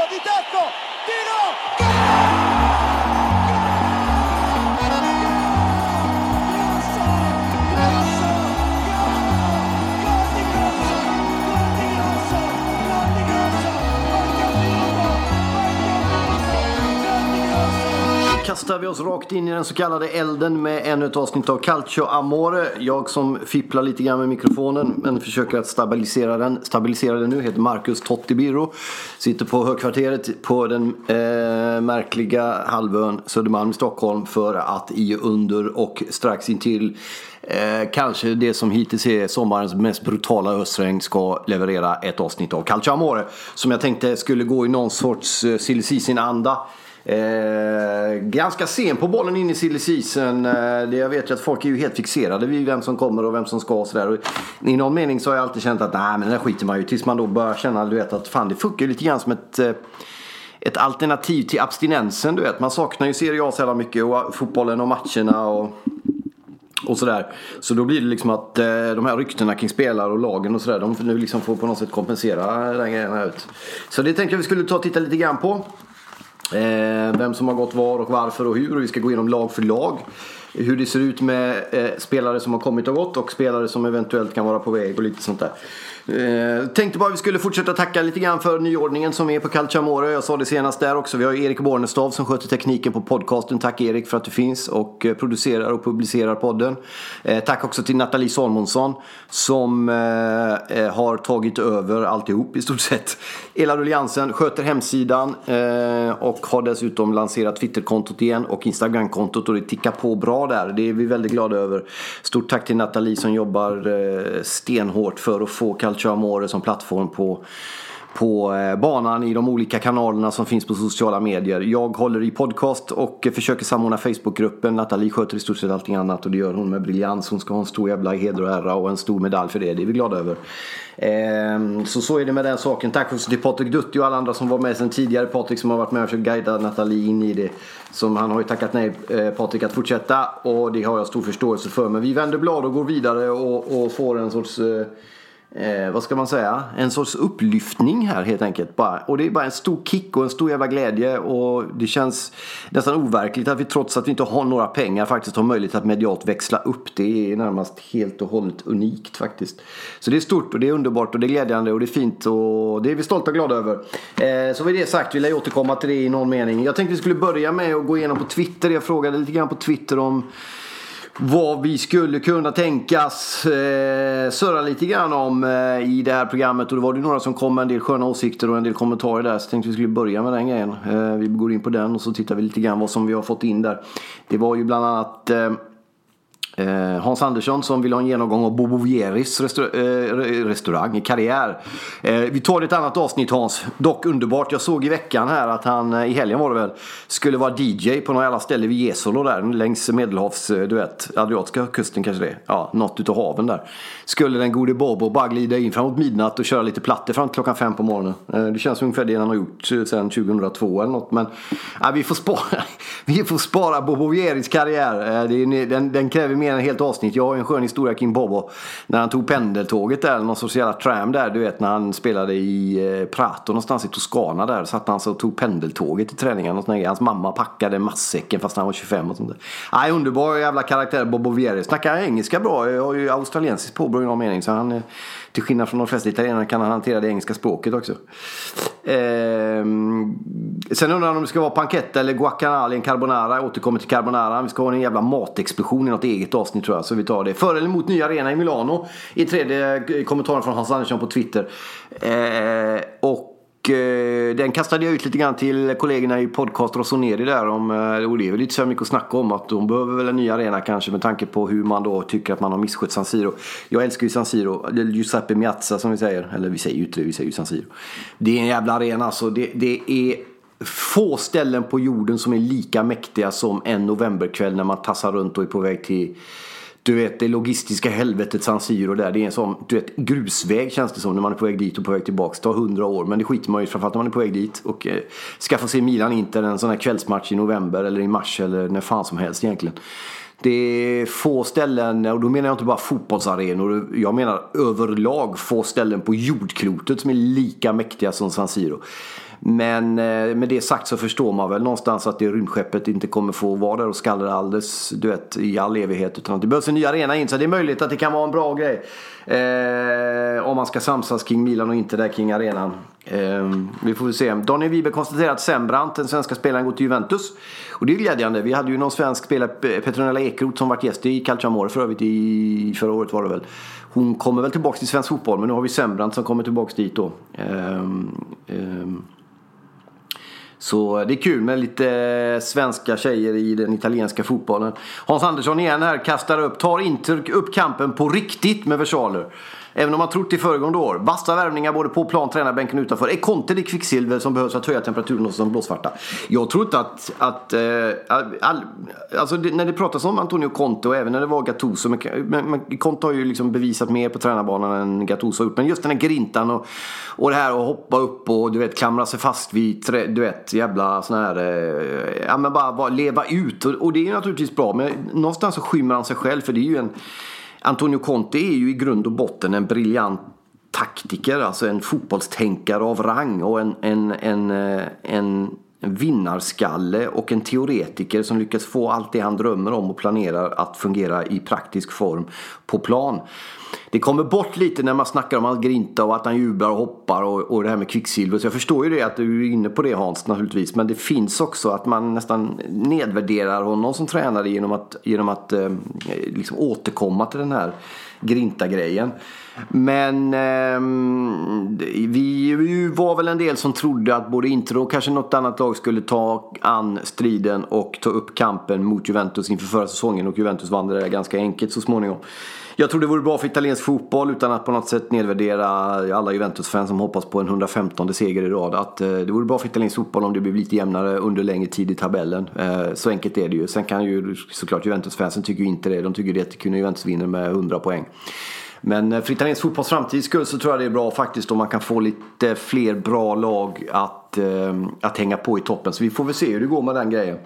volo di tacco, tiro, gol! Kastar vi oss rakt in i den så kallade elden med ännu ett avsnitt av Calcio Amore. Jag som fipplar lite grann med mikrofonen men försöker att stabilisera den. Stabilisera den nu heter Marcus Tottibiro. Sitter på högkvarteret på den eh, märkliga halvön Södermalm i Stockholm för att i under och strax intill Eh, kanske det som hittills är sommarens mest brutala höstregn ska leverera ett avsnitt av Calcio Amore. Som jag tänkte skulle gå i någon sorts eh, silly anda Eh, ganska sen på bollen in i silly season. Eh, jag vet ju att folk är ju helt fixerade vid vem som kommer och vem som ska och sådär. I någon mening så har jag alltid känt att nej men det där skiter man ju tills man då börjar känna du vet, att fan det funkar ju lite grann som ett eh, ett alternativ till abstinensen du vet. Man saknar ju Serie A så jävla mycket och fotbollen och matcherna och och sådär. Så då blir det liksom att eh, de här ryktena kring spelare och lagen och sådär. De nu liksom får på något sätt kompensera den grejen ut. Så det tänkte jag vi skulle ta och titta lite grann på. Eh, vem som har gått var och varför och hur. Och vi ska gå igenom lag för lag. Hur det ser ut med eh, spelare som har kommit och gått och spelare som eventuellt kan vara på väg och lite sånt där. Eh, tänkte bara att vi skulle fortsätta tacka lite grann för nyordningen som är på Calciamore. Jag sa det senast där också. Vi har Erik Bornestav som sköter tekniken på podcasten. Tack Erik för att du finns och eh, producerar och publicerar podden. Eh, tack också till Nathalie Salmonsson som eh, eh, har tagit över alltihop i stort sett. Ela Rulliansen sköter hemsidan eh, och har dessutom lanserat Twitterkontot igen och Instagramkontot och det tickar på bra där. Det är vi väldigt glada över. Stort tack till Nathalie som jobbar eh, stenhårt för att få Calcio Amore som plattform på på eh, banan i de olika kanalerna som finns på sociala medier. Jag håller i podcast och eh, försöker samordna Facebookgruppen. Nathalie sköter i stort sett allting annat och det gör hon med briljans. Hon ska ha en stor jävla heder och ära och en stor medalj för det. Det är vi glada över. Ehm, så så är det med den saken. Tack också till Patrik Dutti och alla andra som var med sedan tidigare. Patrik som har varit med och försökt guida Nathalie in i det. Som han har ju tackat nej eh, Patrik att fortsätta och det har jag stor förståelse för. Men vi vänder blad och går vidare och, och får en sorts eh, vad ska man säga, en sorts upplyftning här helt enkelt. Bara. Och det är bara en stor kick och en stor jävla glädje och det känns nästan overkligt att vi trots att vi inte har några pengar faktiskt har möjlighet att medialt växla upp. Det är närmast helt och hållet unikt faktiskt. Så det är stort och det är underbart och det är glädjande och det är fint och det är vi stolta och glada över. Eh, så med det sagt vill jag återkomma till det i någon mening. Jag tänkte vi skulle börja med att gå igenom på Twitter. Jag frågade lite grann på Twitter om vad vi skulle kunna tänkas eh, surra lite grann om eh, i det här programmet. Och då var det några som kom med en del sköna åsikter och en del kommentarer där. Så jag tänkte vi skulle börja med den grejen. Eh, vi går in på den och så tittar vi lite grann vad som vi har fått in där. Det var ju bland annat Eh, Eh, Hans Andersson som vill ha en genomgång av Bobo Vieris restaur eh, restaurang, karriär. Eh, vi tar ett annat avsnitt Hans. Dock underbart. Jag såg i veckan här att han, i helgen var det väl, skulle vara DJ på några jävla ställe vid Jesolo där längs Medelhavs, du vet, Adriatiska kusten kanske det Ja, något utav haven där. Skulle den gode Bobo bara glida in framåt midnatt och köra lite plattor fram till klockan fem på morgonen. Det känns ungefär det han har gjort sedan 2002 eller något. Men ja, vi får spara, vi får spara Bobo Vieris karriär. Den, den kräver mer än ett helt avsnitt. Jag har en skön historia kring Bobo. När han tog pendeltåget där, någon sorts jävla tram där, du vet när han spelade i eh, Prato någonstans i Toscana där. Satt han så och tog pendeltåget till träningen. Och Hans mamma packade matsäcken fast han var 25 och sånt där. Nej, underbar jävla karaktär Bobo Vieri. Snackar engelska bra. Jag har ju australiensiskt påbrå i någon mening. Så han, eh, till skillnad från de flesta italienare kan han hantera det engelska språket också. Eh, sen undrar han om det ska vara panketta eller guacamole en carbonara. Jag återkommer till carbonara. Vi ska ha en jävla matexplosion i något eget avsnitt tror jag. Så vi tar det. För eller emot nya arena i Milano. I tredje kommentaren från Hans Andersson på Twitter. Eh, och Eh, den kastade jag ut lite grann till kollegorna i podcast Rosoneri där. Om, eh, och det är väl lite så mycket att snacka om att de behöver väl en ny arena kanske med tanke på hur man då tycker att man har misskött San Siro. Jag älskar ju San Siro, Giuseppe Miazza som vi säger. Eller vi säger ju inte det, vi säger ju San Siro. Det är en jävla arena alltså. Det, det är få ställen på jorden som är lika mäktiga som en novemberkväll när man tassar runt och är på väg till du vet det logistiska helvetet San Siro där. Det är en sån du vet, grusväg känns det som när man är på väg dit och på väg tillbaka. Det tar hundra år men det skiter man ju framförallt när man är på väg dit. Och eh, ska få se Milan Inter en sån här kvällsmatch i november eller i mars eller när fan som helst egentligen. Det är få ställen, och då menar jag inte bara fotbollsarenor. Jag menar överlag få ställen på jordklotet som är lika mäktiga som San Siro. Men eh, med det sagt så förstår man väl någonstans att det rymdskeppet inte kommer få vara där och skallra alldeles du vet, i all evighet. Utan det behövs en ny arena in. Så det är möjligt att det kan vara en bra grej. Eh, om man ska samsas kring Milan och inte där kring arenan. Eh, vi får väl se. Daniel Wiberg konstaterar att Sembrant, den svenska spelaren, går till Juventus. Och det är glädjande. Vi hade ju någon svensk spelare, Petronella Ekroth, som varit gäst i Calciamore för övrigt i förra året var det väl. Hon kommer väl tillbaka till svensk fotboll men nu har vi Sembrant som kommer tillbaka dit då. Eh, så det är kul med lite svenska tjejer i den italienska fotbollen. Hans Andersson igen här kastar upp, tar inte upp kampen på riktigt med versaler. Även om man trott i föregående år. Vassa värvningar både på plan, tränarbänken och utanför. Är Conte det kvicksilver som behövs för att höja temperaturen hos de blåsvarta? Jag tror inte att... att äh, all, alltså det, när det pratas om Antonio Conte och även när det var Gattuso. Men, men Conte har ju liksom bevisat mer på tränarbanan än Gattuso har gjort. Men just den här grintan och, och det här att hoppa upp och du vet klamra sig fast vid du vet jävla sån här... Äh, ja men bara, bara leva ut. Och, och det är ju naturligtvis bra. Men någonstans så skymmer han sig själv för det är ju en Antonio Conte är ju i grund och botten en briljant taktiker, alltså en fotbollstänkare av rang och en, en, en, eh, en vinnarskalle och en teoretiker som lyckas få allt det han drömmer om och planerar att fungera i praktisk form på plan. Det kommer bort lite när man snackar om att grinta och att han jublar och hoppar och, och det här med kvicksilver. Så jag förstår ju det att du är inne på det Hans naturligtvis. Men det finns också att man nästan nedvärderar honom som tränare genom att, genom att eh, liksom återkomma till den här grinta-grejen. Men eh, vi var väl en del som trodde att både Inter och kanske något annat lag skulle ta an striden och ta upp kampen mot Juventus inför förra säsongen. Och Juventus vann det där ganska enkelt så småningom. Jag tror det vore bra för italiensk fotboll utan att på något sätt nedvärdera alla Juventus-fans som hoppas på en 115 seger i rad. Att eh, det vore bra för italiensk fotboll om det blev lite jämnare under längre tid i tabellen. Eh, så enkelt är det ju. Sen kan ju såklart Juventus-fansen tycker ju inte det. De tycker det är jättekul när Juventus vinner med 100 poäng. Men eh, för italiensk fotbolls framtids skull så tror jag det är bra faktiskt om man kan få lite fler bra lag att, Eh, att hänga på i toppen. Så vi får väl se hur det går med den grejen.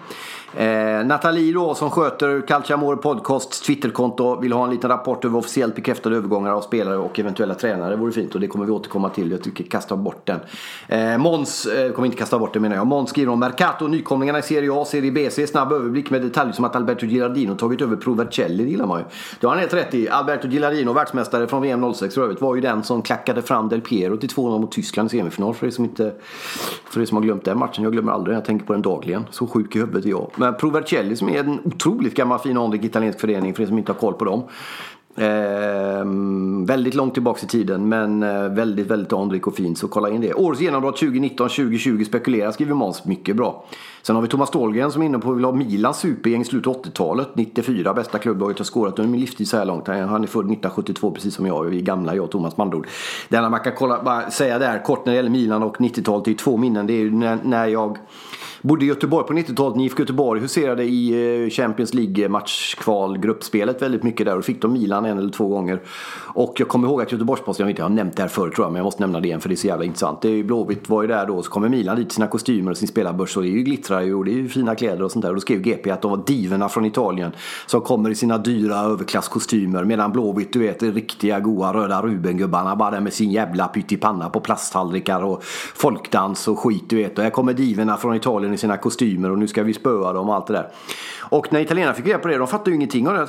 Eh, Nathalie då som sköter Calciamore Podcasts Twitterkonto vill ha en liten rapport över officiellt bekräftade övergångar av spelare och eventuella tränare. Det vore fint och det kommer vi återkomma till. Jag tycker kasta bort den. Eh, Måns, eh, kommer inte kasta bort den menar jag. Måns skriver om Mercato, nykomlingarna i Serie A, Serie B, ser snabb överblick med detaljer som att Alberto Girardino tagit över Provercelli, det gillar man ju. Det har han helt rätt i. Alberto Girardino, världsmästare från VM 06 för övrigt, var ju den som klackade fram Del Piero till 2-0 mot Tyskland i semifinal för er som inte för er som har glömt den matchen. Jag glömmer aldrig, jag tänker på den dagligen. Så sjuk i huvudet är jag. Men Provercelli som är en otroligt gammal fin anrik italiensk förening för er som inte har koll på dem. Eh, väldigt långt tillbaka i tiden men eh, väldigt, väldigt anrik och fin så kolla in det. Årets genombrott 2019-2020 spekulerar skriver Måns mycket bra. Sen har vi Thomas Ståhlgren som är inne på att vill ha Milans supergäng i slutet av 80-talet. 94, bästa klubblaget har skårat under min livstid så här långt. Han är född 1972 precis som jag. Vi är gamla jag och Thomas Mandord. Det enda man kan kolla, bara säga där kort när det gäller Milan och 90-talet. Det är två minnen. Det är ju när, när jag Bodde i Göteborg på 90-talet. IFK Göteborg huserade i eh, Champions League matchkval gruppspelet väldigt mycket där. Och fick de Milan en eller två gånger. Och jag kommer ihåg att Göteborgs-Posten, jag vet inte, jag har nämnt det här förut tror jag, men jag måste nämna det igen för det är så jävla intressant. Det är ju Blåvitt var ju där då, så kommer Milan dit sina kostymer och sin spelarbörs och det är ju glittrar ju och det är ju fina kläder och sånt där. Och då skrev GP att de var divorna från Italien som kommer i sina dyra överklasskostymer medan Blåvitt, du vet, riktiga goa röda Rubengubbarna bara där med sin jävla pyttipanna på plasttallrikar och folkdans och skit du vet. Och här kommer divorna från Italien i sina kostymer och nu ska vi spöa dem och allt det där. Och när italienarna fick reda på det, de fattade ju ingenting av det.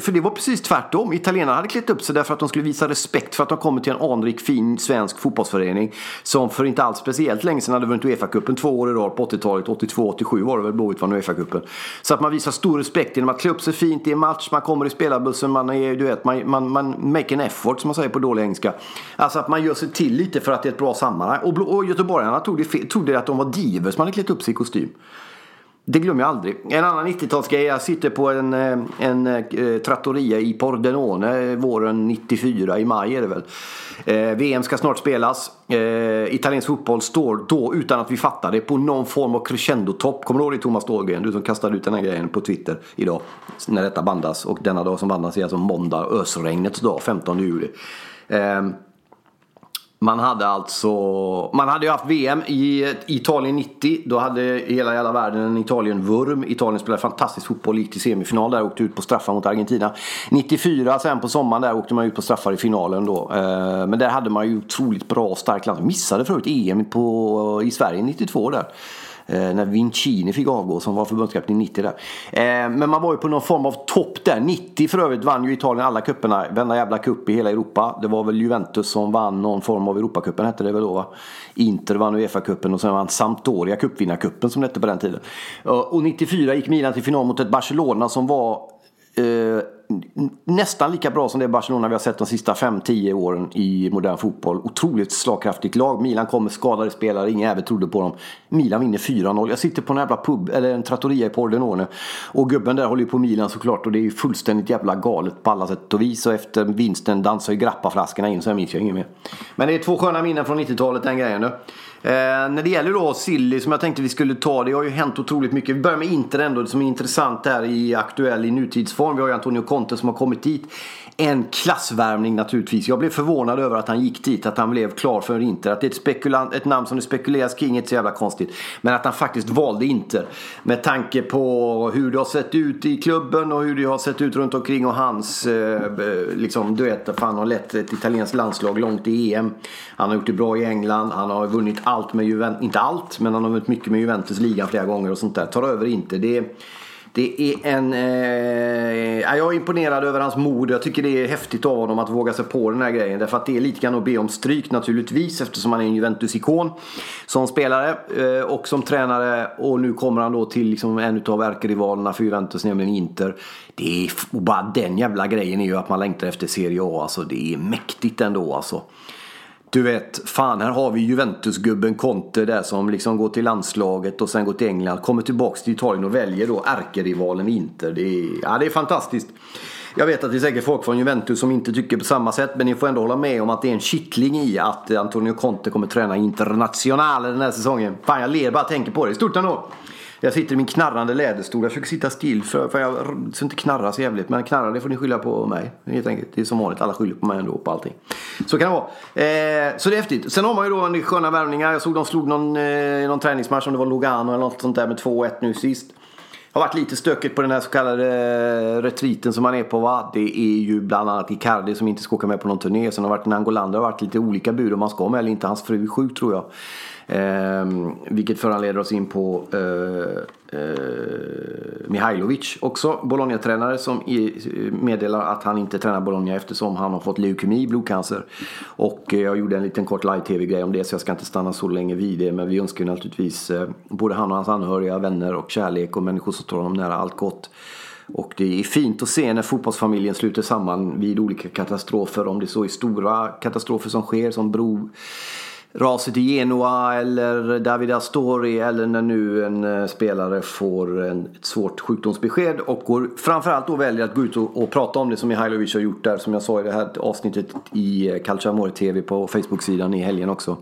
För det var precis tvärtom. Italienarna hade klätt upp sig därför att de skulle visa respekt för att de kommit till en anrik, fin svensk fotbollsförening. Som för inte alls speciellt länge sedan hade vunnit Uefa-cupen två år i rad på 80-talet. 82-87 var det väl Blåvitt vann Uefa-cupen. Så att man visar stor respekt genom att klä upp sig fint i en match. Man kommer i spelarbussen, man är, du vet, man, man, man make an effort som man säger på dålig engelska. Alltså att man gör sig till lite för att det är ett bra sammanhang. Och, och göteborgarna trodde, trodde att de var divers som hade klätt upp sig i kostym. Det glömmer jag aldrig. En annan 90-talsgrej. Jag sitter på en, eh, en, en trattoria i Pordenone eh, våren 94. I maj är det väl. Eh, VM ska snart spelas. Eh, italiensk fotboll står då, utan att vi fattar det, på någon form av crescendotopp. Kommer du ihåg det Thomas Dahlgren? Du som kastade ut den här grejen på Twitter idag. När detta bandas. Och denna dag som bandas är alltså måndag, ösregnets dag, 15 juli. Eh, man hade alltså, man hade ju haft VM i Italien 90. Då hade hela jävla världen en Italien-vurm. Italien spelade fantastisk fotboll, gick till semifinal där och åkte ut på straffar mot Argentina. 94 sen på sommaren där åkte man ut på straffar i finalen då. Eh, men där hade man ju otroligt bra och starkt land. Missade förut EM på, i Sverige 92 där. Eh, när Vincini fick avgå som var förbundskapten 90 där. Eh, men man var ju på någon form av topp där. 90 för övrigt vann ju Italien alla cuperna. Varenda jävla cup i hela Europa. Det var väl Juventus som vann någon form av Europacupen hette det väl då va? Inter vann Uefa-cupen och sen vann Sampdoria cupvinnarcupen som det hette på den tiden. Eh, och 94 gick Milan till final mot ett Barcelona som var eh, nästan lika bra som det Barcelona vi har sett de sista 5-10 åren i modern fotboll. Otroligt slagkraftigt lag. Milan kommer, skadade spelare, ingen jävel trodde på dem. Milan vinner 4-0. Jag sitter på en jävla pub, eller en trattoria i Pordenone. Och gubben där håller ju på Milan såklart och det är ju fullständigt jävla galet på alla sätt och vis. Och efter vinsten dansar ju grappaflaskorna in så jag minns jag inget mer. Men det är två sköna minnen från 90-talet den grejen nu. Eh, när det gäller då Silly som jag tänkte vi skulle ta. Det har ju hänt otroligt mycket. Vi börjar med Inter ändå. Det som är intressant här i aktuell i nutidsform. Vi har ju Antonio Conte som har kommit dit en klassvärmning naturligtvis. Jag blev förvånad över att han gick dit, att han blev klar för Inter. Att det är ett, spekulant, ett namn som det spekuleras kring är inte så jävla konstigt. Men att han faktiskt valde Inter. Med tanke på hur det har sett ut i klubben och hur det har sett ut runt omkring och hans, eh, eh liksom du vet, han har lett ett italienskt landslag långt i EM. Han har gjort det bra i England, han har vunnit allt med Juventus, inte allt, men han har vunnit mycket med Juventus ligan flera gånger och sånt där. Tar över Inter. Det är, det är en... Eh, jag är imponerad över hans mod. Jag tycker det är häftigt av honom att våga sig på den här grejen. Därför att det är lite grann att be om stryk naturligtvis. Eftersom han är en Juventus-ikon. Som spelare eh, och som tränare. Och nu kommer han då till liksom en av ärkerivalerna för Juventus, nämligen Inter. Det är, och bara den jävla grejen är ju att man längtar efter Serie A. Alltså, det är mäktigt ändå alltså. Du vet, fan här har vi Juventus-gubben Conte där som liksom går till landslaget och sen går till England. Kommer tillbaks till Italien och väljer då ärkerivalen Inter. Det är, ja, det är fantastiskt. Jag vet att det är säkert folk från Juventus som inte tycker på samma sätt. Men ni får ändå hålla med om att det är en kittling i att Antonio Conte kommer träna internationalen den här säsongen. Fan jag ler bara tänker på det. Stort ändå! Jag sitter i min knarrande läderstol. Jag försöker sitta still för, för jag så inte knarra så jävligt. Men knarra det får ni skylla på mig. Helt enkelt. Det är som vanligt. Alla skyller på mig ändå på allting. Så kan det vara. Eh, så det är häftigt. Sen har man ju då en sköna värvningar. Jag såg de slog någon, eh, någon träningsmatch om det var Lugano eller något sånt där med 2-1 nu sist. Har varit lite stökigt på den här så kallade eh, retriten som man är på va. Det är ju bland annat Icardi som inte ska åka med på någon turné. Sen har det varit en Angolander. Det har varit lite olika bud om han ska med eller inte. Hans fru är sjuk tror jag. Eh, vilket föranleder oss in på eh, eh, Mihailovic också. Bologna-tränare som meddelar att han inte tränar Bologna eftersom han har fått leukemi, blodcancer. Och eh, jag gjorde en liten kort live-tv-grej om det så jag ska inte stanna så länge vid det. Men vi önskar naturligtvis eh, både han och hans anhöriga, vänner och kärlek och människor som står honom nära allt gott. Och det är fint att se när fotbollsfamiljen sluter samman vid olika katastrofer. Om det så är stora katastrofer som sker som bro raset i Genoa eller David Astori eller när nu en eh, spelare får en, ett svårt sjukdomsbesked och går, framförallt då väljer att gå ut och, och prata om det som Mihailovic har gjort där som jag sa i det här avsnittet i eh, Calciamore TV på Facebook-sidan i helgen också.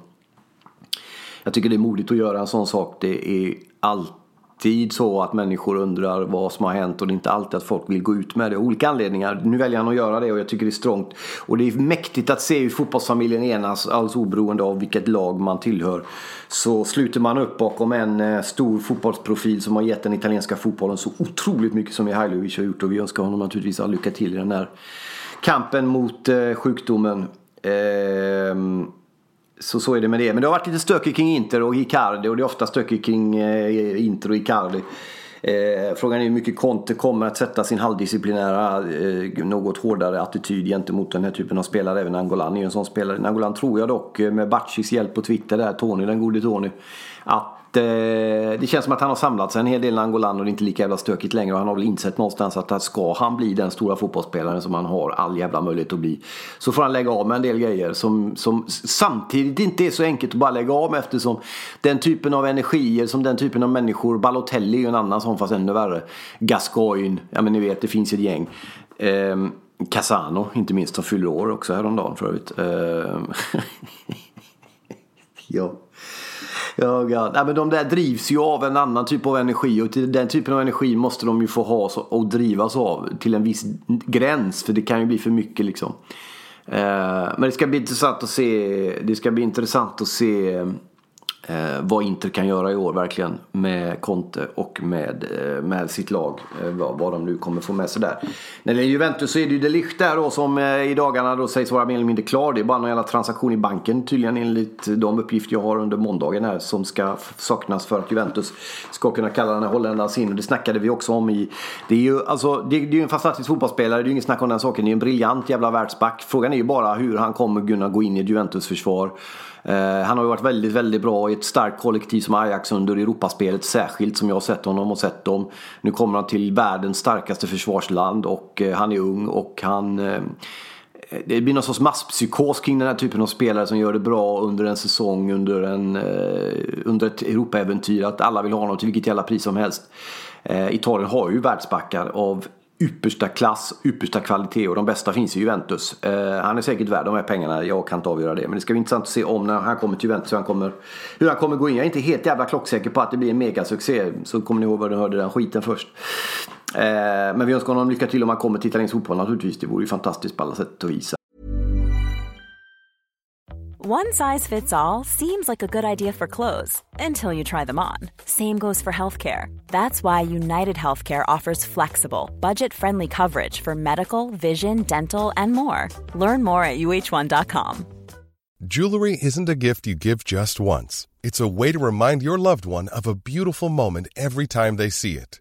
Jag tycker det är modigt att göra en sån sak. Det är alltid alltid så att människor undrar vad som har hänt och det är inte alltid att folk vill gå ut med det. av Olika anledningar. Nu väljer han att göra det och jag tycker det är strångt. Och det är mäktigt att se hur fotbollsfamiljen enas, alldeles oberoende av vilket lag man tillhör. Så sluter man upp bakom en eh, stor fotbollsprofil som har gett den italienska fotbollen så otroligt mycket som Mihailovic har gjort och vi önskar honom naturligtvis all lycka till i den här kampen mot eh, sjukdomen. Ehm, så så är det med det. Men det har varit lite stökigt kring Inter och Icardi och det är ofta stökigt kring eh, Inter och Icardi. Eh, frågan är hur mycket Conte kommer att sätta sin halvdisciplinära, eh, något hårdare attityd gentemot den här typen av spelare. Även Angolan är ju en sån spelare. Angolan tror jag dock eh, med Batchis hjälp på Twitter där, Tony, den gode Tony. Att Eh, det känns som att han har samlat sig en hel del när han i land och det är inte lika jävla stökigt längre. Och han har väl insett någonstans att ska han bli den stora fotbollsspelaren som han har all jävla möjlighet att bli. Så får han lägga av med en del grejer som, som samtidigt inte är så enkelt att bara lägga av med eftersom den typen av energier som den typen av människor, Balotelli är ju en annan sån fast ännu värre. Gascoigne, ja men ni vet det finns ett gäng. Ehm, Casano inte minst som fyller år också häromdagen för övrigt. Ehm. ja. Ja, God. Nej, men de där drivs ju av en annan typ av energi och till den typen av energi måste de ju få ha och drivas av till en viss gräns för det kan ju bli för mycket liksom. Eh, men det ska bli intressant att se. Det ska bli intressant att se eh, vad Inter kan göra i år verkligen med Conte och med, eh, med sitt lag. Eh, vad, vad de nu kommer få med sig där. När det gäller Juventus så är det ju de Ligt där då som eh, i dagarna då sägs vara mer eller mindre klar. Det är bara någon jävla transaktion i banken tydligen enligt de uppgifter jag har under måndagen här som ska saknas för att Juventus ska kunna kalla den här holländaren sin. Och det snackade vi också om i... Det är ju alltså, det, det är en fantastisk fotbollsspelare, det är ju inget snack om den saken. Det är ju en briljant jävla världsback. Frågan är ju bara hur han kommer kunna gå in i ett Juventus-försvar. Eh, han har ju varit väldigt, väldigt bra i ett starkt kollektiv som Ajax under Europaspelet särskilt som jag har sett honom och sett dem. Nu kommer han till världens starkaste försvarsland och eh, han är ung och han eh, det blir någon sorts masspsykos kring den här typen av spelare som gör det bra under en säsong, under, en, under ett Europaäventyr. Att alla vill ha honom till vilket jävla pris som helst. Italien har ju världsbackar av yppersta klass, yppersta kvalitet och de bästa finns i Juventus. Eh, han är säkert värd de här pengarna, jag kan inte avgöra det. Men det ska bli intressant att se om när han kommer till Juventus hur han kommer, hur han kommer gå in. Jag är inte helt jävla klocksäker på att det blir en megasuccé. Så kommer ni ihåg vad ni hörde den skiten först. Eh, men vi önskar honom lycka till om han kommer till italiensk fotboll naturligtvis. Det vore ju fantastiskt på alla sätt och vis. One size fits all seems like a good idea for clothes until you try them on. Same goes for healthcare. That's why United Healthcare offers flexible, budget friendly coverage for medical, vision, dental, and more. Learn more at uh1.com. Jewelry isn't a gift you give just once, it's a way to remind your loved one of a beautiful moment every time they see it.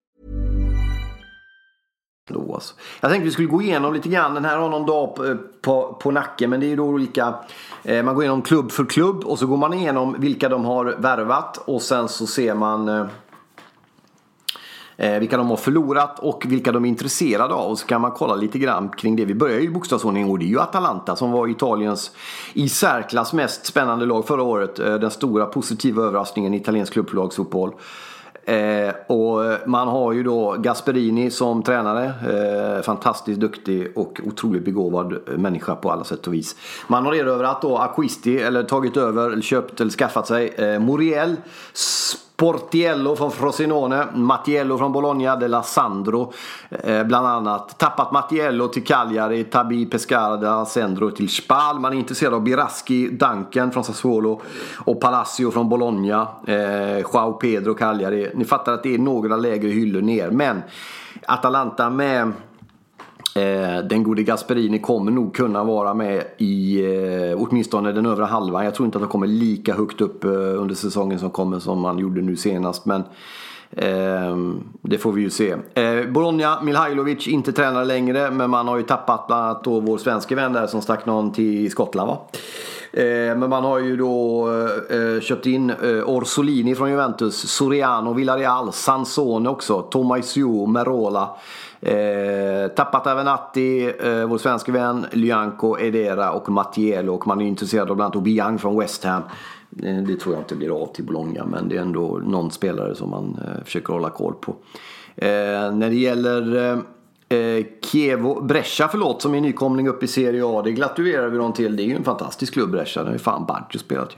Alltså. Jag tänkte vi skulle gå igenom lite grann. Den här har någon dag på, eh, på, på nacken. Men det är ju då olika. Eh, man går igenom klubb för klubb. Och så går man igenom vilka de har värvat. Och sen så ser man eh, eh, vilka de har förlorat och vilka de är intresserade av. Och så kan man kolla lite grann kring det. Vi börjar ju i bokstavsordning och det är ju Atalanta som var Italiens i särklass mest spännande lag förra året. Eh, den stora positiva överraskningen i italiensk klubblagsfotboll. Eh, Eh, och man har ju då Gasperini som tränare. Eh, fantastiskt duktig och otroligt begåvad människa på alla sätt och vis. Man har erövrat då Acquisti, eller tagit över, eller köpt eller skaffat sig eh, Muriel. Portiello från Frosinone, Mattiello från Bologna, De La Sandro eh, bland annat. Tappat Mattiello till Cagliari, Tabi Pescara, Sandro till Spal. Man är intresserad av Biraski, Duncan från Sassuolo och Palacio från Bologna. Eh, Joao Pedro, Cagliari. Ni fattar att det är några lägre hyllor ner. Men Atalanta med Eh, den gode Gasperini kommer nog kunna vara med i eh, åtminstone den övre halvan. Jag tror inte att han kommer lika högt upp eh, under säsongen som kommer som han gjorde nu senast. Men eh, det får vi ju se. Eh, Bologna, Milhajlovic, inte tränare längre. Men man har ju tappat bland annat då vår svenska vän där som stack någon till Skottland va? Eh, men man har ju då eh, köpt in Orsolini från Juventus, Soriano, Villarreal, Sansone också, Tomasio, Merola. Eh, tappat Avenatti, eh, vår svenska vän, Lyanko, Edera och Mattiello. Och man är intresserad av bland annat Obiang från West Ham. Eh, det tror jag inte blir av till Bologna men det är ändå någon spelare som man eh, försöker hålla koll på. Eh, när det gäller eh, eh Kievo, Brescia förlåt, som är nykomling upp i Serie A. Det gratulerar vi dem till. Det är ju en fantastisk klubb Brescia. Den har ju fan Baggio spelat ju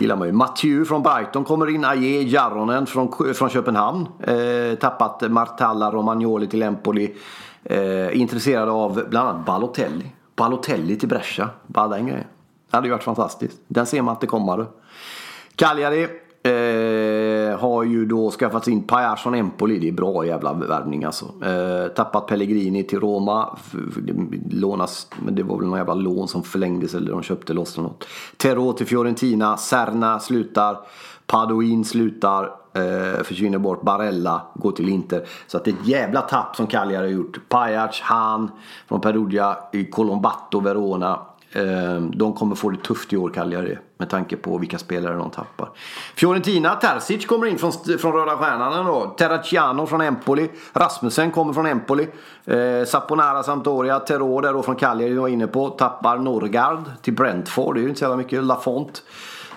gillar man ju. Mathieu från Brighton kommer in. Aje Jaronen från, från Köpenhamn. Eh, tappat Martalla Romagnoli till Empoli. Eh, intresserad av bland annat Balotelli. Balotelli till Brescia. Bara den grejen. Det hade ju varit fantastiskt. Den ser man inte komma. du. Cagliari Eh, har ju då skaffat sin Pajas från Empoli. Det är bra jävla värvning alltså. Eh, tappat Pellegrini till Roma. Lånas, men det var väl någon jävla lån som förlängdes eller de köpte loss något. Terro till Fiorentina. Serna slutar. Padoin slutar. Eh, försvinner bort. Barella går till Inter. Så att det är ett jävla tapp som Cagliari har gjort. Pajac, Han från Perugia. Colombato, Verona. Eh, de kommer få det tufft i år, Cagliari. Med tanke på vilka spelare de tappar. Fiorentina, Terzic kommer in från, från Röda Stjärnan då. Från Empoli. Rasmussen kommer från Empoli. Eh, Saponara, Sampdoria. Terror där då från Cagliari, vi var inne på. Tappar Norgard till Brentford. Det är ju inte så jävla mycket. Lafont.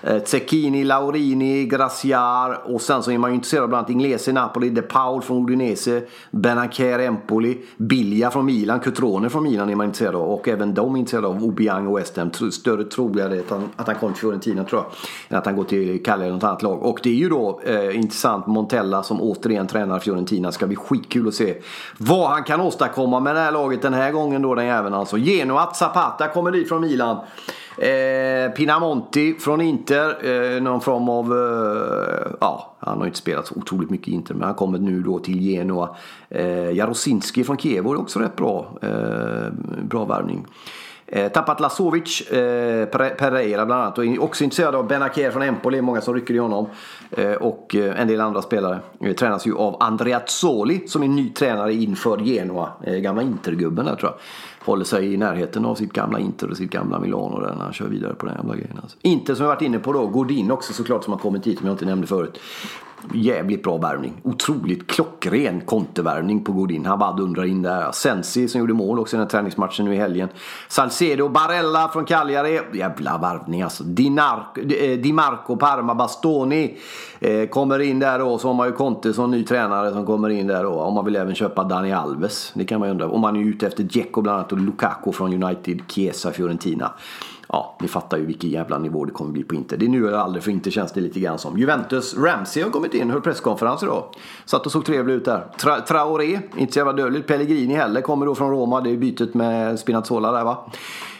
Eh, Zecchini, Laurini, Graciar och sen så är man ju intresserad av bland annat Inglese, Napoli, De Paul från Udinese, Benaker, Empoli, Bilja från Milan, Cutrone från Milan är man intresserad av och även de är intresserade av Obiang och West Ham. Större trolighet att han, att han kommer till Fiorentina tror jag än att han går till Cagliari eller något annat lag. Och det är ju då eh, intressant, Montella som återigen tränar Fiorentina. Ska bli skitkul att se vad han kan åstadkomma med det här laget den här gången då den jäveln alltså. Genoa, Zapata kommer dit från Milan. Eh, Pinamonti från Inter, eh, någon form av, eh, ja han har inte spelat så otroligt mycket i Inter men han kommer nu då till Genoa. Eh, Jarosinski från Kiev är också rätt bra, eh, bra värvning. Eh, tappat Lasovic, eh, Pereira bland annat och är också intresserad av Benacer från Empoli, många som rycker i honom. Eh, och eh, en del andra spelare. Eh, tränas ju av Andrea Zoli som är ny tränare inför Genoa, eh, gamla Intergubben där tror jag håller sig i närheten av sitt gamla Inter och sitt gamla Milano där när han kör vidare på den jävla grejen. Alltså. Inte som jag varit inne på då, Godin också såklart som har kommit hit som jag inte nämnde förut. Jävligt bra värvning. Otroligt klockren kontevärvning på Godin. Han bara dundrar in där. Sensi som gjorde mål också i den här träningsmatchen nu i helgen. Salcedo, Barella från Cagliari. Jävla värvning alltså. Dinar eh, Di Marco, Parma, Bastoni. Eh, kommer in där då. Så har man ju Conte som ny tränare som kommer in där då. Om man vill även köpa Dani Alves. Det kan man ju undra. Om man är ute efter Dzeko bland annat och Lukaku från United, Chiesa, Fiorentina ja, ni fattar ju vilken jävla nivå det kommer bli på Inter. Det är nu eller aldrig för Inter känns det lite grann som. Juventus, Ramsey har kommit in, höll presskonferens idag. Satt och såg trevlig ut där. Tra Traoré, inte så jävla dödligt. Pellegrini heller, kommer då från Roma. Det är bytet med Spinazzola där va.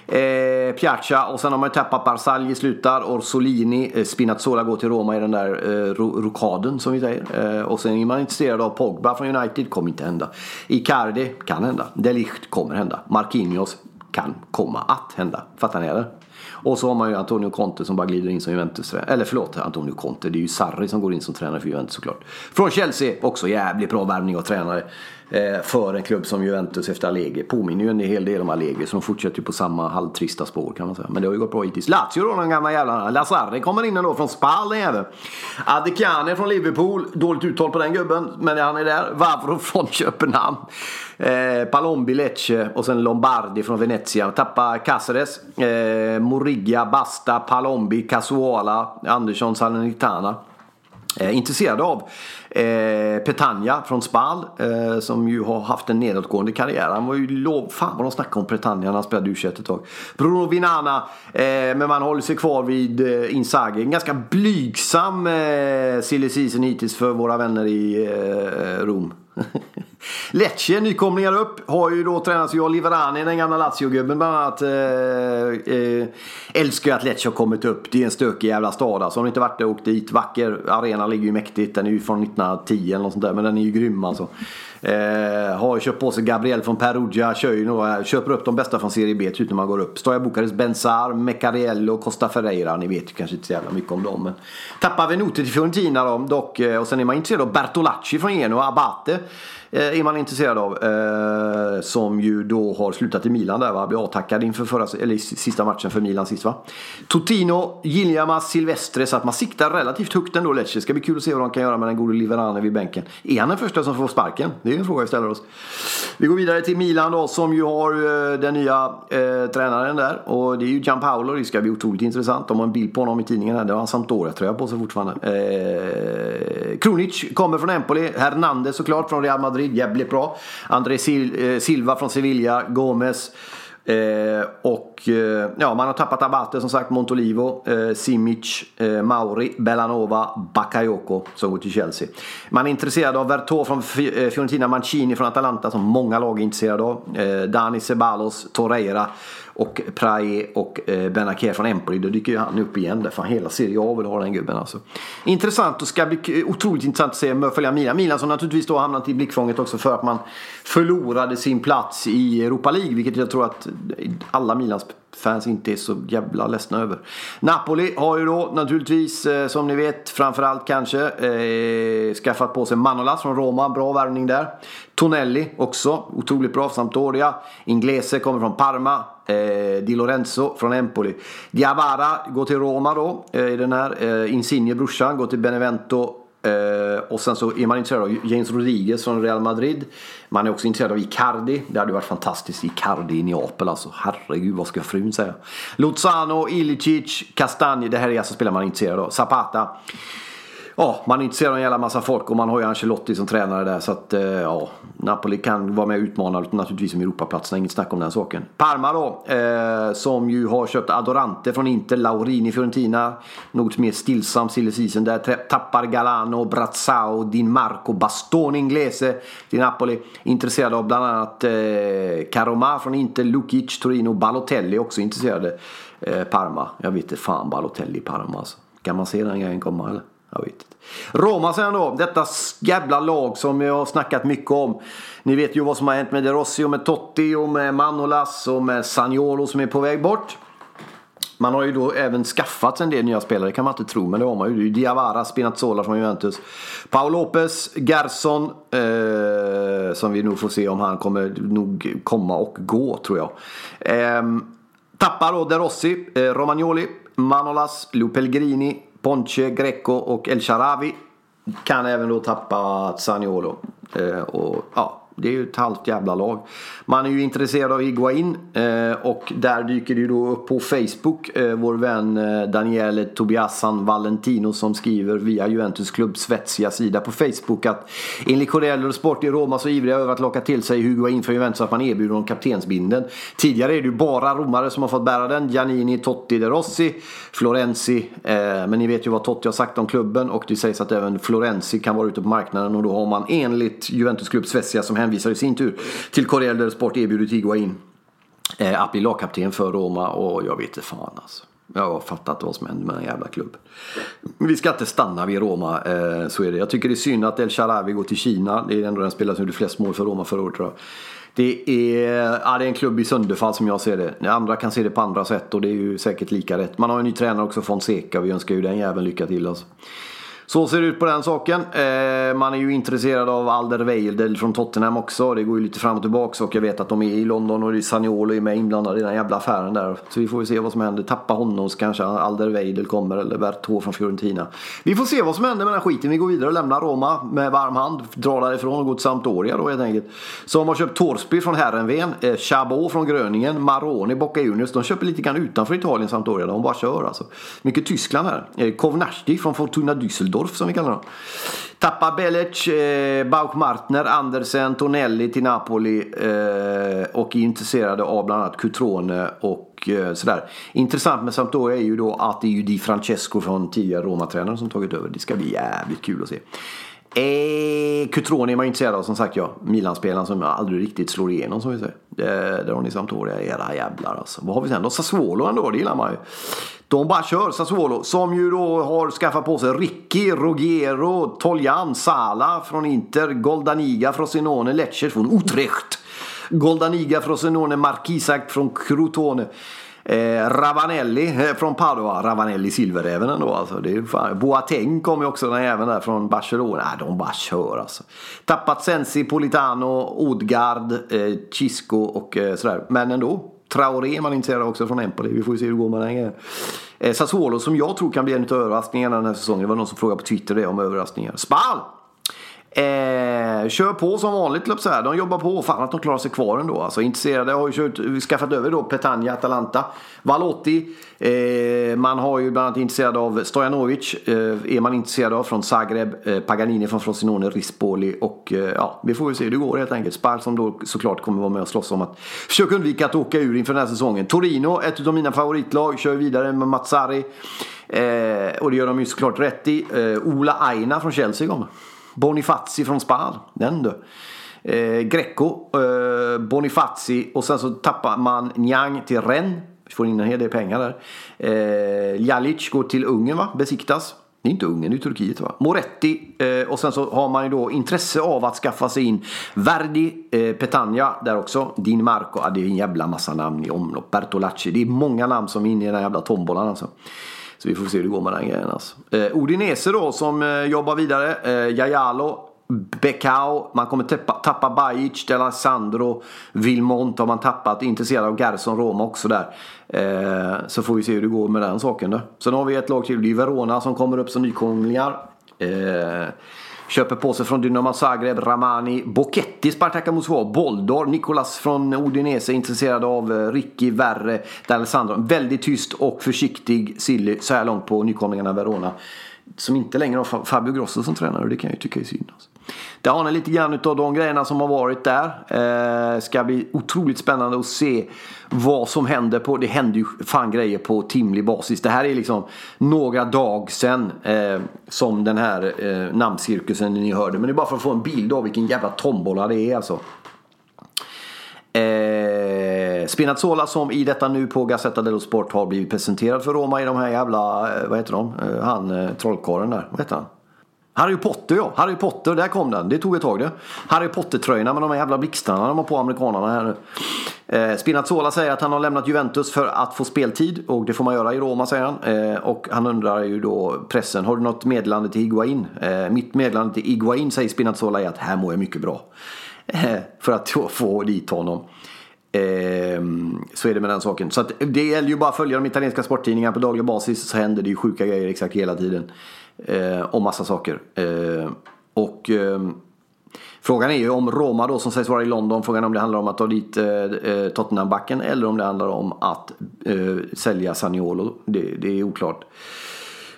Eh, Piazza och sen har man ju tappat Barzagli slutar, Orsolini, eh, Spinazzola går till Roma i den där eh, rokaden som vi säger. Eh, och sen är man intresserad av Pogba från United, kommer inte hända. Icardi, kan hända. Delicht kommer hända. Marquinhos, kan komma att hända. Fattar ni eller? Och så har man ju Antonio Conte som bara glider in som Juventus Eller förlåt, Antonio Conte. Det är ju Sarri som går in som tränare för Juventus såklart. Från Chelsea, också jävligt bra värvning av tränare. Eh, för en klubb som Juventus efter Allegri. Påminner ju en hel del om Allegri så de fortsätter ju på samma halvtrista spår kan man säga. Men det har ju gått bra hittills. Lazio då, de gamla jävlarna. Lazare kommer in ändå från Spal den jäveln. Adekane från Liverpool. Dåligt uttal på den gubben, men han är där. Vavro från Köpenhamn. Eh, Palombi, Lecce och sen Lombardi från Venezia. Tappa Caceres. Eh, Moriga, Basta, Palombi, Casuala, Andersson, Salernitana. Eh, intresserad av eh, Petagna från Spal eh, som ju har haft en nedåtgående karriär. Han var ju lov... Fan vad de snackade om Petagna när han spelade u ett tag. Bruno Vinana, eh, men man håller sig kvar vid eh, Inzaghi. En ganska blygsam eh, silly season hittills för våra vänner i eh, Rom. Lecce, nykomlingar upp, har ju då tränats av Liverani, den gamla Lazio-gubben bland annat. Eh, eh, älskar ju att Lecce har kommit upp. Det är en stökig jävla stad alltså. Har ni inte varit där och åkt dit, vacker. arena, ligger ju mäktigt. Den är ju från 1910 eller något sånt där. Men den är ju grym alltså. Eh, har köpt på sig Gabriel från Perugia. Kör ju några, köper upp de bästa från Serie B typ när man går upp. Stoja Bukarest, Benzar, Mecariello, Costa Ferreira. Ni vet ju kanske inte så jävla mycket om dem. Men tappar Venuti till Fiorentina då, dock. Eh, och sen är man intresserad av Bertolacci från Genoa, Abate. Eh, är man intresserad av. Eh, som ju då har slutat i Milan där va. Blev avtackad inför förra, eller sista matchen för Milan sist va. Totino, Giljamas, Silvestre. Så att man siktar relativt högt ändå Lecce. Ska bli kul att se vad de kan göra med den gode Liverane vid bänken. Är han den första som får sparken? Det är en fråga vi ställer oss. Vi går vidare till Milan då som ju har eh, den nya eh, tränaren där. Och det är ju Gianpaolo. Det ska bli otroligt intressant. De har en bild på honom i tidningen här. Det har han Sampdoria-tröja på sig fortfarande. Eh, Krunic kommer från Empoli. Hernandez såklart från Real Madrid. Jävligt bra. André Sil eh, Silva från Sevilla, Gomes. Eh, och eh, ja, man har tappat Abate som sagt, Montolivo, eh, Simic, eh, Mauri, Bellanova, Bakayoko som går till Chelsea. Man är intresserad av Vertå från eh, Fiorentina, Mancini från Atalanta som många lag är intresserade av. Eh, Dani Ceballos, Torreira och Prae och eh, Benaker från Empoli. Då dyker ju han upp igen där. Fan hela Serie A vill ha den gubben alltså. Intressant och ska bli otroligt intressant att se följa Milan. Milan som naturligtvis då hamnat i blickfånget också för att man förlorade sin plats i Europa League. Vilket jag tror att alla Milans fans inte är så jävla ledsna över. Napoli har ju då naturligtvis, eh, som ni vet, framförallt kanske eh, skaffat på sig Manolas från Roma. Bra värvning där. Tonelli också, otroligt bra Sampdoria. Inglese kommer från Parma. Eh, Di Lorenzo från Empoli. Diawara går till Roma då eh, i den här. Eh, Insigne brorsan går till Benevento eh, och sen så är man intresserad av James Rodriguez från Real Madrid. Man är också intresserad av Icardi. Det hade varit fantastiskt. Icardi i Neapel alltså. Herregud vad ska frun säga. Lozano, Ilicic, Castagne. Det här är alltså spelare man är intresserad av. Zapata ja, man är intresserad av en jävla massa folk och man har ju Ancelotti som tränare där. Så att eh, ja, Napoli kan vara med och utmana naturligtvis om Europaplatserna. Inget snack om den saken. Parma då, eh, som ju har köpt Adorante från Inter, Laurini Fiorentina. Något mer stillsam silly season där. Tappar Galano, Brazzao, Din Marco, Bastoni Inglese till Napoli. Intresserade av bland annat eh, Caroma från Inter, Lukic, Torino, Balotelli också intresserade. Eh, Parma. Jag vet inte fan Balotelli i Parma alltså. Kan man se den grejen komma eller? Jag vet inte. Roma sen då. Detta jävla lag som jag har snackat mycket om. Ni vet ju vad som har hänt med De Rossi och med Totti och med Manolas och med Sagnolo som är på väg bort. Man har ju då även skaffat en del nya spelare, det kan man inte tro, men det har man ju. Diawara, Spinazzola från Juventus. Paul Lopez, Gerson, eh, som vi nog får se om han kommer nog komma och gå, tror jag. Eh, tappar då De Rossi, eh, Romagnoli, Manolas, Lou Pellegrini, Ponche, Greco och El Sharawi kan även då tappa Zaniolo. Eh, och ja, det är ju ett halvt jävla lag. Man är ju intresserad av Iguain eh, och där dyker det ju då upp på Facebook eh, vår vän eh, Daniele Tobiasan Valentino som skriver via Juventus klubb Svezia sida på Facebook att enligt Corello Sport i Roma så ivriga över att locka till sig Higuain för Juventus att man erbjuder honom kaptensbinden. Tidigare är det ju bara romare som har fått bära den. Giannini, Totti, De Rossi, Florenzi. Men ni vet ju vad Totti har sagt om klubben och det sägs att även Florenzi kan vara ute på marknaden och då har man enligt Juventus klubb Svezia som hänvisar i sin tur till Corriere där Sport erbjudit Higuain eh, att bli lagkapten för Roma och jag vet inte fan alltså. Jag har fattat vad som händer med den jävla klubben. Vi ska inte stanna vid Roma, eh, så är det. Jag tycker det är synd att El Sharawi går till Kina. Det är ändå den spelare som gjorde flest mål för Roma förra året tror jag. Det är, ja, det är en klubb i sönderfall som jag ser det. Andra kan se det på andra sätt och det är ju säkert lika rätt. Man har en ny tränare också, Fonseca. Vi önskar ju den jäveln lycka till alltså. Så ser det ut på den saken. Eh, man är ju intresserad av Alder Alderweireld från Tottenham också. Det går ju lite fram och tillbaka och jag vet att de är i London och Saniolo är med inblandade i den jävla affären där. Så vi får ju se vad som händer. Tappa honom så kanske Alder Weidel kommer eller Bertå från Fiorentina. Vi får se vad som händer med den här skiten. Vi går vidare och lämnar Roma med varm hand. Drar därifrån och går till Sampdoria då helt enkelt. Som har köpt Torsby från Herrenven, eh, Chabot från Gröningen, Maroni, Bocca Juniors. De köper lite grann utanför Italien Sampdoria. De bara kör alltså. Mycket Tyskland här. Eh, Kovnarski från Fortuna Düsseldorf Düsseldorf som vi kallar dem. Tappar Belic, eh, Bauk-Martner, Andersen, Tonelli till Napoli eh, och är intresserade av bland annat Cutrone och eh, sådär. Intressant med Sampdoria är ju då att det är ju Di Francesco från tidigare Roma-tränaren som tagit över. Det ska bli jävligt kul att se. Eh, Cutrone är man ju intresserad av som sagt ja. Milanspelaren som aldrig riktigt slår igenom som vi säger. Eh, där har ni Sampdoria, era jävlar alltså. Vad har vi sen då? Sassuolo ändå, det gillar man ju. De bara kör Sassuolo som ju då har skaffat på sig Ricky, Rogero, Toljan, Sala från Inter, Goldaniga, Frosinone, Lecce från Utrecht. Goldaniga, Frosinone, Markisak från Crotone. Eh, Ravanelli eh, från Padua. Ravanelli silverräven ändå alltså. Det är fan. Boateng kom ju också den även där från Barcelona. Nej, de bara kör alltså. Tappat Sensi, Politano, Odgard, eh, Chisco och eh, sådär. Men ändå. Traoré är man intresserad av också från Empoli. Vi får ju se hur det går med den grejen. Eh, Sassuolo som jag tror kan bli en av överraskningarna den här säsongen. Det var någon som frågade på Twitter det om överraskningar. Spal! Eh, kör på som vanligt, så här. de jobbar på. Fan att de klarar sig kvar ändå. Alltså, intresserade har ju kört, skaffat över då Petagna, Atalanta, Valotti. Eh, man har ju bland annat intresserad av Stojanovic. Eh, är man intresserad av från Zagreb, eh, Paganini från Frosinone, Rispoli och eh, ja, vi får väl se hur det går helt enkelt. Spar som då såklart kommer vara med och slåss om att försöka undvika att åka ur inför den här säsongen. Torino, ett av mina favoritlag, kör vidare med Mazzari. Eh, och det gör de ju såklart rätt i. Eh, Ola Aina från Chelsea kommer. Bonifazi från Spal. Den du. Eh, Greco, eh, Bonifazi och sen så tappar man Nyang till Rennes. Får in en hel del pengar där. Eh, Jalic går till Ungern va? Besiktas. Det är inte Ungern, det är Turkiet va? Moretti eh, och sen så har man ju då intresse av att skaffa sig in Verdi, eh, Petagna där också. Din Marco, ah, det är en jävla massa namn i omlopp. Bertolacci, det är många namn som är inne i den här jävla tombolan alltså. Så vi får se hur det går med den grejen alltså. Eh, Odinese då som eh, jobbar vidare. Eh, Jajalo, Becao, man kommer tappa, tappa Bajic, D'Alessandro, Vilmont har man tappat. Intresserad av Gerson Roma också där. Eh, så får vi se hur det går med den saken då. Sen har vi ett lag till, det är Verona som kommer upp som nykomlingar. Eh, Köper på sig från Dynamo Zagreb, Ramani, Boketti, Spartak Moskva, Boldor, Nicolas från Odinese, intresserad av eh, Ricky, Verre, D'Alessandro. Väldigt tyst och försiktig Silly så här långt på nykomlingarna Verona. Som inte längre har Fabio Grosso som tränare och det kan jag ju tycka är synd. Alltså. Där har ni lite grann av de grejerna som har varit där. Eh, ska bli otroligt spännande att se vad som händer på. Det händer ju fan grejer på timlig basis. Det här är liksom några dagar sedan eh, som den här eh, namncirkusen ni hörde. Men det är bara för att få en bild av vilken jävla tombola det är alltså. Eh, Spinazzola som i detta nu på Gazzetta dello Sport har blivit presenterad för Roma i de här jävla, eh, vad heter de? Eh, han eh, trollkarlen där, vad heter han? Harry Potter ja, Harry Potter, där kom den. Det tog ett tag det. Harry Potter-tröjorna med de här jävla blixtarna de har på amerikanerna här nu. Eh, Spinazzola säger att han har lämnat Juventus för att få speltid och det får man göra i Roma säger han. Eh, och han undrar ju då pressen, har du något meddelande till Iguain? Eh, mitt meddelande till Iguain säger Spinazzola är att här mår jag mycket bra. Eh, för att få dit honom. Ehm, så är det med den saken. Så det gäller ju bara att följa de italienska sporttidningarna på daglig basis så händer det ju sjuka grejer exakt hela tiden. Eh, om massa saker. Eh, och eh, frågan är ju om Roma då som sägs vara i London. Frågan är om det handlar om att ta dit eh, eh Tottenham-backen eller om det handlar om att eh, sälja Saniolo. Det, det är oklart.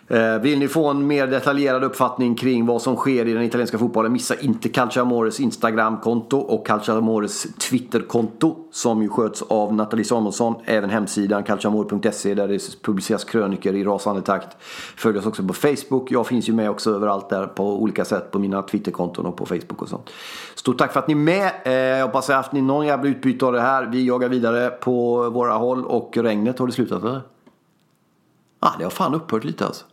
Eh, vill ni få en mer detaljerad uppfattning kring vad som sker i den italienska fotbollen missa inte Calciamores Instagramkonto och Calciamores Twitterkonto som ju sköts av Nathalie Samuelsson. Även hemsidan Calciamore.se där det publiceras kröniker i rasande takt. Följ oss också på Facebook. Jag finns ju med också överallt där på olika sätt på mina Twitterkonton och på Facebook och sånt. Stort tack för att ni är med. Eh, jag hoppas att ni någon jävla utbyte av det här. Vi jagar vidare på våra håll och regnet har det slutat eller? Ah, det har fan upphört lite alltså.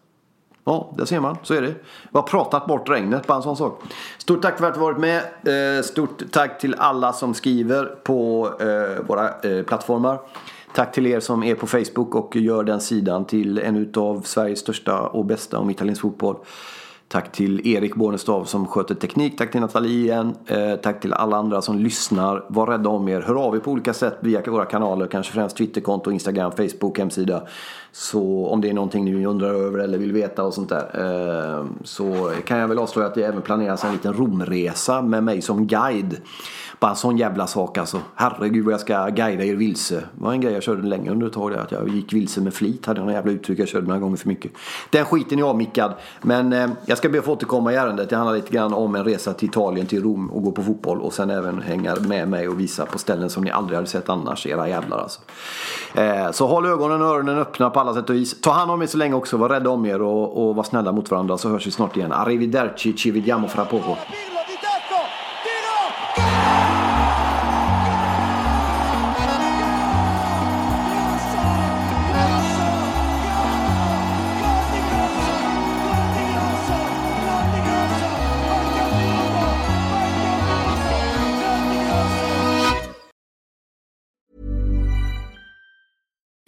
Ja, det ser man. Så är det. Vi har pratat bort regnet, bara en sån sak. Stort tack för att du varit med. Eh, stort tack till alla som skriver på eh, våra eh, plattformar. Tack till er som är på Facebook och gör den sidan till en av Sveriges största och bästa om italiensk fotboll. Tack till Erik Bornestav som sköter teknik. Tack till Nathalie igen. Eh, tack till alla andra som lyssnar. Var rädda om er. Hör av er på olika sätt via våra kanaler. Kanske främst Twitterkonto, Instagram, Facebook, hemsida. Så om det är någonting ni undrar över eller vill veta och sånt där. Eh, så kan jag väl avslöja att det även planeras en liten Romresa med mig som guide. Bara en sån jävla sak alltså. Herregud vad jag ska guida er vilse. Det var en grej jag körde länge under ett tag. Där, att jag gick vilse med flit. Hade jag några jävla uttryck jag körde några gånger för mycket. Den skiten är avmickad. Men eh, jag ska ska be att få återkomma i ärendet. Det handlar lite grann om en resa till Italien, till Rom och gå på fotboll. Och sen även hänga med mig och visa på ställen som ni aldrig hade sett annars, era jävlar alltså. Eh, så håll ögonen och öronen öppna på alla sätt och vis. Ta hand om er så länge också, var rädda om er och, och var snälla mot varandra så hörs vi snart igen. Arrivederci, ci vediamo fra poco.